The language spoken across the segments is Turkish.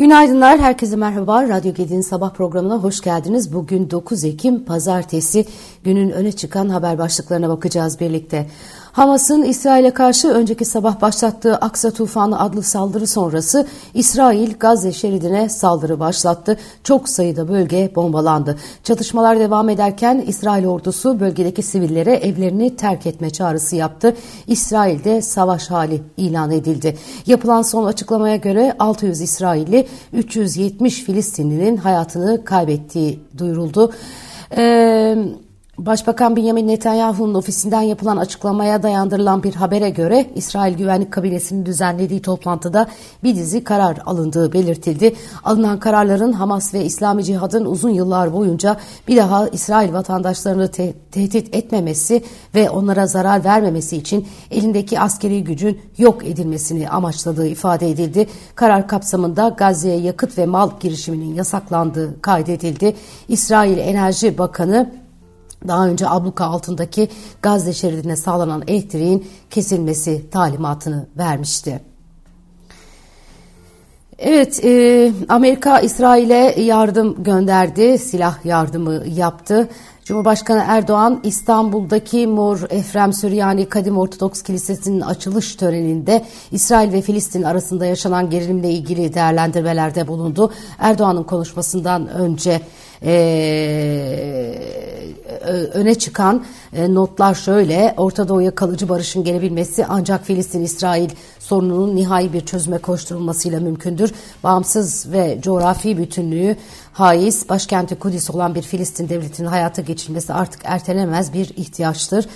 Günaydınlar, herkese merhaba. Radyo Gedi'nin sabah programına hoş geldiniz. Bugün 9 Ekim Pazartesi günün öne çıkan haber başlıklarına bakacağız birlikte. Hamas'ın İsrail'e karşı önceki sabah başlattığı Aksa Tufanı adlı saldırı sonrası İsrail Gazze şeridine saldırı başlattı. Çok sayıda bölge bombalandı. Çatışmalar devam ederken İsrail ordusu bölgedeki sivillere evlerini terk etme çağrısı yaptı. İsrail'de savaş hali ilan edildi. Yapılan son açıklamaya göre 600 İsrailli 370 Filistinlinin hayatını kaybettiği duyuruldu. Eee Başbakan Benjamin Netanyahu'nun ofisinden yapılan açıklamaya dayandırılan bir habere göre İsrail Güvenlik Kabinesi'nin düzenlediği toplantıda bir dizi karar alındığı belirtildi. Alınan kararların Hamas ve İslami Cihad'ın uzun yıllar boyunca bir daha İsrail vatandaşlarını te- tehdit etmemesi ve onlara zarar vermemesi için elindeki askeri gücün yok edilmesini amaçladığı ifade edildi. Karar kapsamında Gazze'ye yakıt ve mal girişiminin yasaklandığı kaydedildi. İsrail Enerji Bakanı daha önce abluka altındaki Gazze şeridine sağlanan elektriğin kesilmesi talimatını vermişti. Evet, e, Amerika İsrail'e yardım gönderdi, silah yardımı yaptı. Cumhurbaşkanı Erdoğan İstanbul'daki Mor Efrem Süryani Kadim Ortodoks Kilisesi'nin açılış töreninde İsrail ve Filistin arasında yaşanan gerilimle ilgili değerlendirmelerde bulundu. Erdoğan'ın konuşmasından önce e, öne çıkan e, notlar şöyle. Orta Doğu'ya kalıcı barışın gelebilmesi ancak Filistin-İsrail sorununun nihai bir çözüme koşturulmasıyla mümkündür. Bağımsız ve coğrafi bütünlüğü haiz, başkenti Kudüs olan bir Filistin devletinin hayata geçilmesi artık ertelemez bir ihtiyaçtır.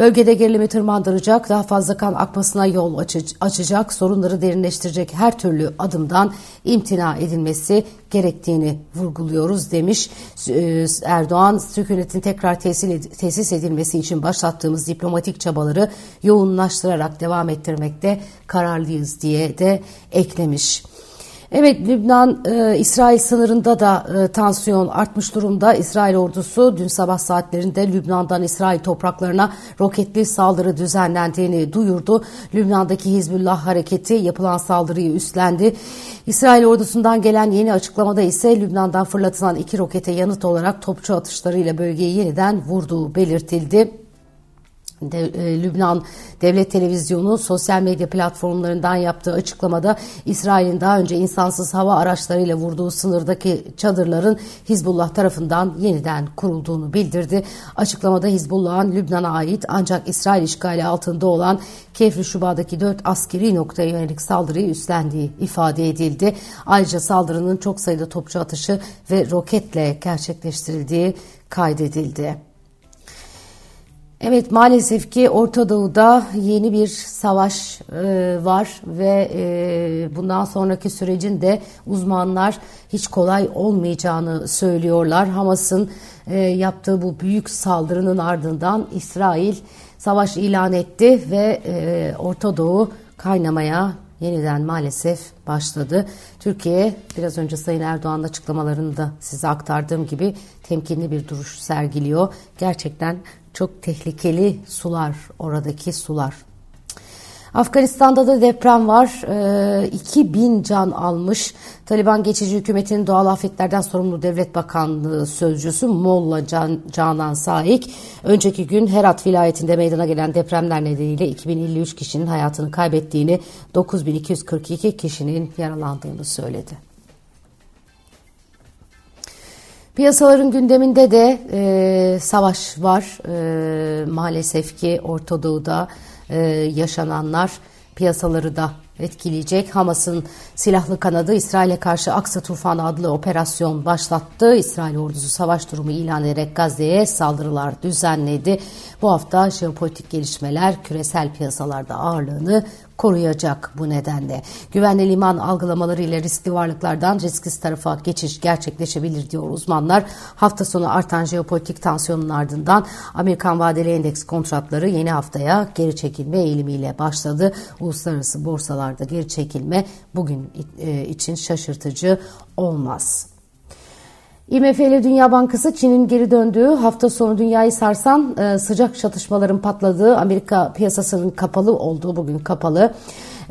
Bölgede gerilimi tırmandıracak, daha fazla kan akmasına yol açacak, sorunları derinleştirecek her türlü adımdan imtina edilmesi gerektiğini vurguluyoruz demiş e, Erdoğan. Sükunetin tekrar tesis edilmesi için başlattığımız diplomatik çabaları yoğunlaştırarak devam ettirmekte kararlıyız diye de eklemiş. Evet Lübnan e, sınırında da e, tansiyon artmış durumda. İsrail ordusu dün sabah saatlerinde Lübnan'dan İsrail topraklarına roketli saldırı düzenlendiğini duyurdu. Lübnan'daki Hizbullah hareketi yapılan saldırıyı üstlendi. İsrail ordusundan gelen yeni açıklamada ise Lübnan'dan fırlatılan iki rokete yanıt olarak topçu atışlarıyla bölgeyi yeniden vurduğu belirtildi. De, e, Lübnan Devlet Televizyonu sosyal medya platformlarından yaptığı açıklamada İsrail'in daha önce insansız hava araçlarıyla vurduğu sınırdaki çadırların Hizbullah tarafından yeniden kurulduğunu bildirdi. Açıklamada Hizbullah'ın Lübnan'a ait ancak İsrail işgali altında olan Kefri Şuba'daki dört askeri noktaya yönelik saldırıyı üstlendiği ifade edildi. Ayrıca saldırının çok sayıda topçu atışı ve roketle gerçekleştirildiği kaydedildi. Evet maalesef ki Orta Doğu'da yeni bir savaş e, var ve e, bundan sonraki sürecin de uzmanlar hiç kolay olmayacağını söylüyorlar. Hamas'ın e, yaptığı bu büyük saldırının ardından İsrail savaş ilan etti ve e, Orta Doğu kaynamaya yeniden maalesef başladı. Türkiye biraz önce Sayın Erdoğan'ın açıklamalarında size aktardığım gibi temkinli bir duruş sergiliyor. Gerçekten çok tehlikeli sular oradaki sular. Afganistan'da da deprem var. E, ee, 2000 can almış. Taliban geçici hükümetinin doğal afetlerden sorumlu devlet bakanlığı sözcüsü Molla can, Canan Saik önceki gün Herat vilayetinde meydana gelen depremler nedeniyle 2053 kişinin hayatını kaybettiğini, 9242 kişinin yaralandığını söyledi. Piyasaların gündeminde de e, savaş var. E, maalesef ki Orta Doğu'da e, yaşananlar piyasaları da etkileyecek. Hamas'ın silahlı kanadı İsrail'e karşı Aksa Tufanı adlı operasyon başlattı. İsrail ordusu savaş durumu ilan ederek Gazze'ye saldırılar düzenledi. Bu hafta jeopolitik gelişmeler küresel piyasalarda ağırlığını koruyacak bu nedenle. Güvenli liman algılamaları ile riskli varlıklardan risksiz tarafa geçiş gerçekleşebilir diyor uzmanlar. Hafta sonu artan jeopolitik tansiyonun ardından Amerikan vadeli endeks kontratları yeni haftaya geri çekilme eğilimiyle başladı. Uluslararası borsalarda geri çekilme bugün e, için şaşırtıcı olmaz. IMF ile Dünya Bankası Çin'in geri döndüğü hafta sonu dünyayı sarsan e, sıcak çatışmaların patladığı Amerika piyasasının kapalı olduğu bugün kapalı.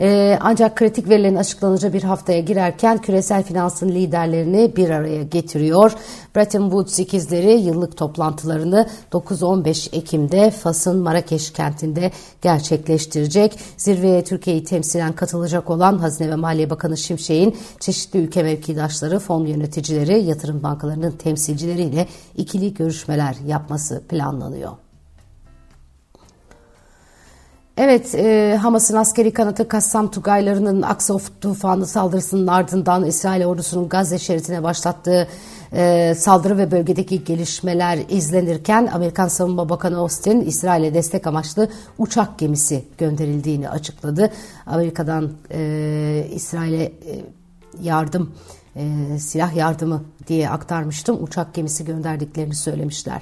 E, ancak kritik verilerin açıklanacağı bir haftaya girerken küresel finansın liderlerini bir araya getiriyor. Bretton Woods ikizleri yıllık toplantılarını 9-15 Ekim'de Fas'ın Marrakeş kentinde gerçekleştirecek. Zirveye Türkiye'yi temsilen katılacak olan Hazine ve Maliye Bakanı Şimşek'in çeşitli ülke mevkidaşları, fon yöneticileri, yatırım bankalarının temsilcileriyle ikili görüşmeler yapması planlanıyor. Evet, e, Hamas'ın askeri kanatı Kassam Tugaylarının Aksof tufanı saldırısının ardından İsrail ordusunun Gazze şeridine başlattığı e, saldırı ve bölgedeki gelişmeler izlenirken Amerikan Savunma Bakanı Austin İsrail'e destek amaçlı uçak gemisi gönderildiğini açıkladı. Amerika'dan e, İsrail'e e, yardım, e, silah yardımı diye aktarmıştım. Uçak gemisi gönderdiklerini söylemişler.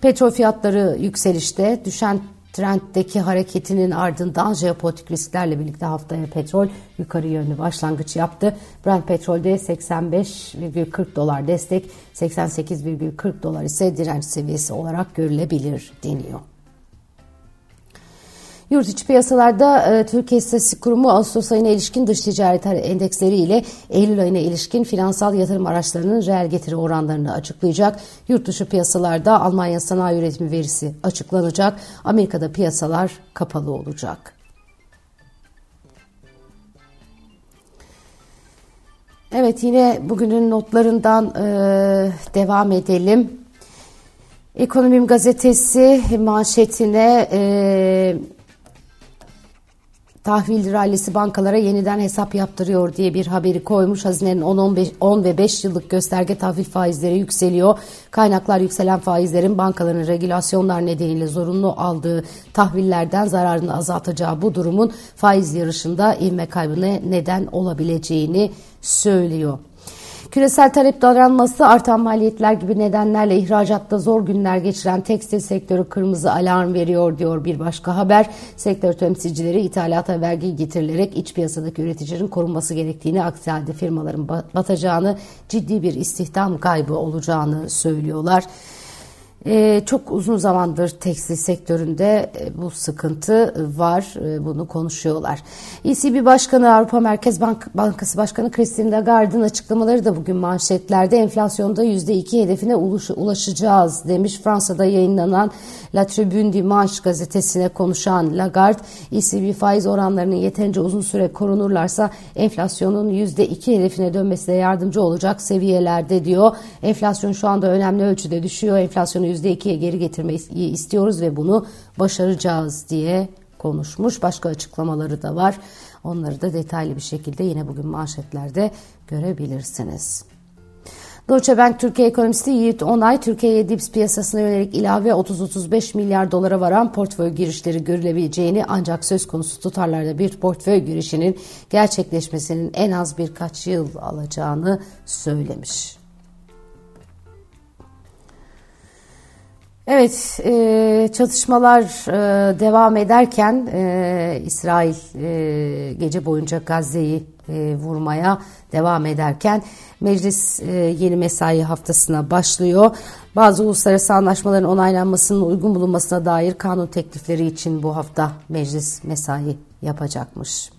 Petrol fiyatları yükselişte düşen Trend'deki hareketinin ardından jeopolitik risklerle birlikte haftaya petrol yukarı yönlü başlangıç yaptı. Brent petrolde 85,40 dolar destek, 88,40 dolar ise direnç seviyesi olarak görülebilir deniyor. Yurt içi piyasalarda e, Türkiye İstatistik Kurumu Ağustos ayına ilişkin dış ticaret endeksleri ile Eylül ayına ilişkin finansal yatırım araçlarının reel getiri oranlarını açıklayacak. Yurt dışı piyasalarda Almanya sanayi üretimi verisi açıklanacak. Amerika'da piyasalar kapalı olacak. Evet yine bugünün notlarından e, devam edelim. Ekonomim gazetesi manşetine e, tahvil rallisi bankalara yeniden hesap yaptırıyor diye bir haberi koymuş. Hazinenin 10, 15, 10 ve 5 yıllık gösterge tahvil faizleri yükseliyor. Kaynaklar yükselen faizlerin bankaların regülasyonlar nedeniyle zorunlu aldığı tahvillerden zararını azaltacağı bu durumun faiz yarışında ivme kaybına neden olabileceğini söylüyor. Küresel talep daralması, artan maliyetler gibi nedenlerle ihracatta zor günler geçiren tekstil sektörü kırmızı alarm veriyor diyor bir başka haber. Sektör temsilcileri ithalata vergi getirilerek iç piyasadaki üreticilerin korunması gerektiğini, aksi halde firmaların batacağını, ciddi bir istihdam kaybı olacağını söylüyorlar. Ee, çok uzun zamandır tekstil sektöründe e, bu sıkıntı var. E, bunu konuşuyorlar. ECB Başkanı Avrupa Merkez Bank Bankası Başkanı Christine Lagarde'ın açıklamaları da bugün manşetlerde enflasyonda %2 hedefine ulaşacağız demiş. Fransa'da yayınlanan La Tribune Dimanche gazetesine konuşan Lagarde, ECB faiz oranlarının yeterince uzun süre korunurlarsa enflasyonun %2 hedefine dönmesine yardımcı olacak seviyelerde diyor. Enflasyon şu anda önemli ölçüde düşüyor. Enflasyonu %2'ye geri getirmeyi istiyoruz ve bunu başaracağız diye konuşmuş. Başka açıklamaları da var. Onları da detaylı bir şekilde yine bugün manşetlerde görebilirsiniz. Deutsche Bank Türkiye ekonomisti Yiğit Onay, Türkiye'ye DIPS piyasasına yönelik ilave 30-35 milyar dolara varan portföy girişleri görülebileceğini ancak söz konusu tutarlarda bir portföy girişinin gerçekleşmesinin en az birkaç yıl alacağını söylemiş. Evet, e, çatışmalar e, devam ederken e, İsrail e, gece boyunca Gazze'yi e, vurmaya devam ederken meclis e, yeni mesai haftasına başlıyor. Bazı uluslararası anlaşmaların onaylanmasının uygun bulunmasına dair kanun teklifleri için bu hafta meclis mesai yapacakmış.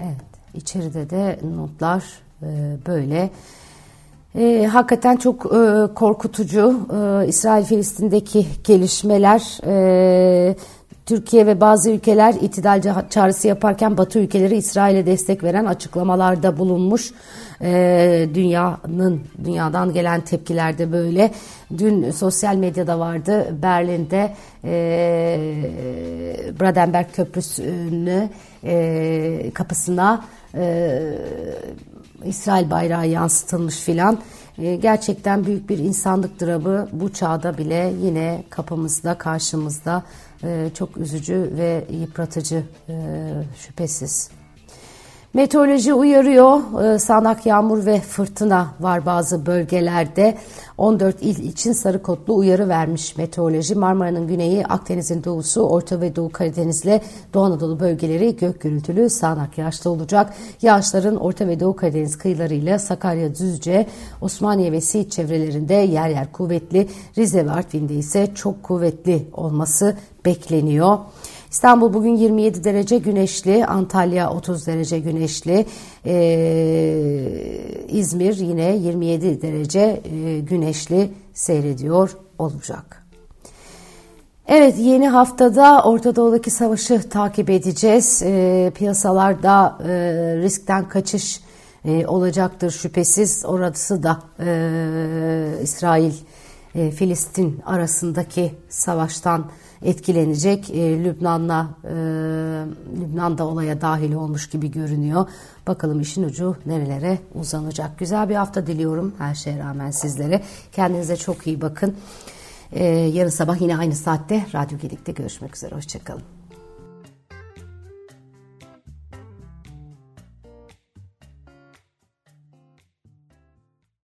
Evet, içeride de notlar e, böyle. E, hakikaten çok e, korkutucu. E, İsrail-Filistin'deki gelişmeler, e, Türkiye ve bazı ülkeler itidal çağrısı yaparken Batı ülkeleri İsrail'e destek veren açıklamalarda bulunmuş. E, dünyanın dünyadan gelen tepkiler de böyle. Dün sosyal medyada vardı Berlin'de e, Brandenburg Köprüsü'nü e, kapısına e, İsrail bayrağı yansıtılmış filan. E, gerçekten büyük bir insanlık dramı bu çağda bile yine kapımızda, karşımızda e, çok üzücü ve yıpratıcı e, şüphesiz. Meteoroloji uyarıyor. Ee, sağanak yağmur ve fırtına var bazı bölgelerde. 14 il için sarı kodlu uyarı vermiş meteoroloji. Marmara'nın güneyi, Akdeniz'in doğusu, Orta ve Doğu Karadeniz'le Doğu Anadolu bölgeleri gök gürültülü sağanak yağışlı olacak. Yağışların Orta ve Doğu Karadeniz kıyılarıyla Sakarya, Düzce, Osmaniye ve Siirt çevrelerinde yer yer kuvvetli, Rize ve Artvin'de ise çok kuvvetli olması bekleniyor. İstanbul bugün 27 derece güneşli, Antalya 30 derece güneşli, ee, İzmir yine 27 derece güneşli seyrediyor olacak. Evet yeni haftada Orta Doğu'daki savaşı takip edeceğiz. E, piyasalarda e, riskten kaçış e, olacaktır şüphesiz. Orası da e, İsrail e, Filistin arasındaki savaştan etkilenecek. E, Lübnan'la e, Lübnan olaya dahil olmuş gibi görünüyor. Bakalım işin ucu nerelere uzanacak. Güzel bir hafta diliyorum her şeye rağmen sizlere. Kendinize çok iyi bakın. Ee, yarın sabah yine aynı saatte Radyo Gedik'te görüşmek üzere. Hoşçakalın.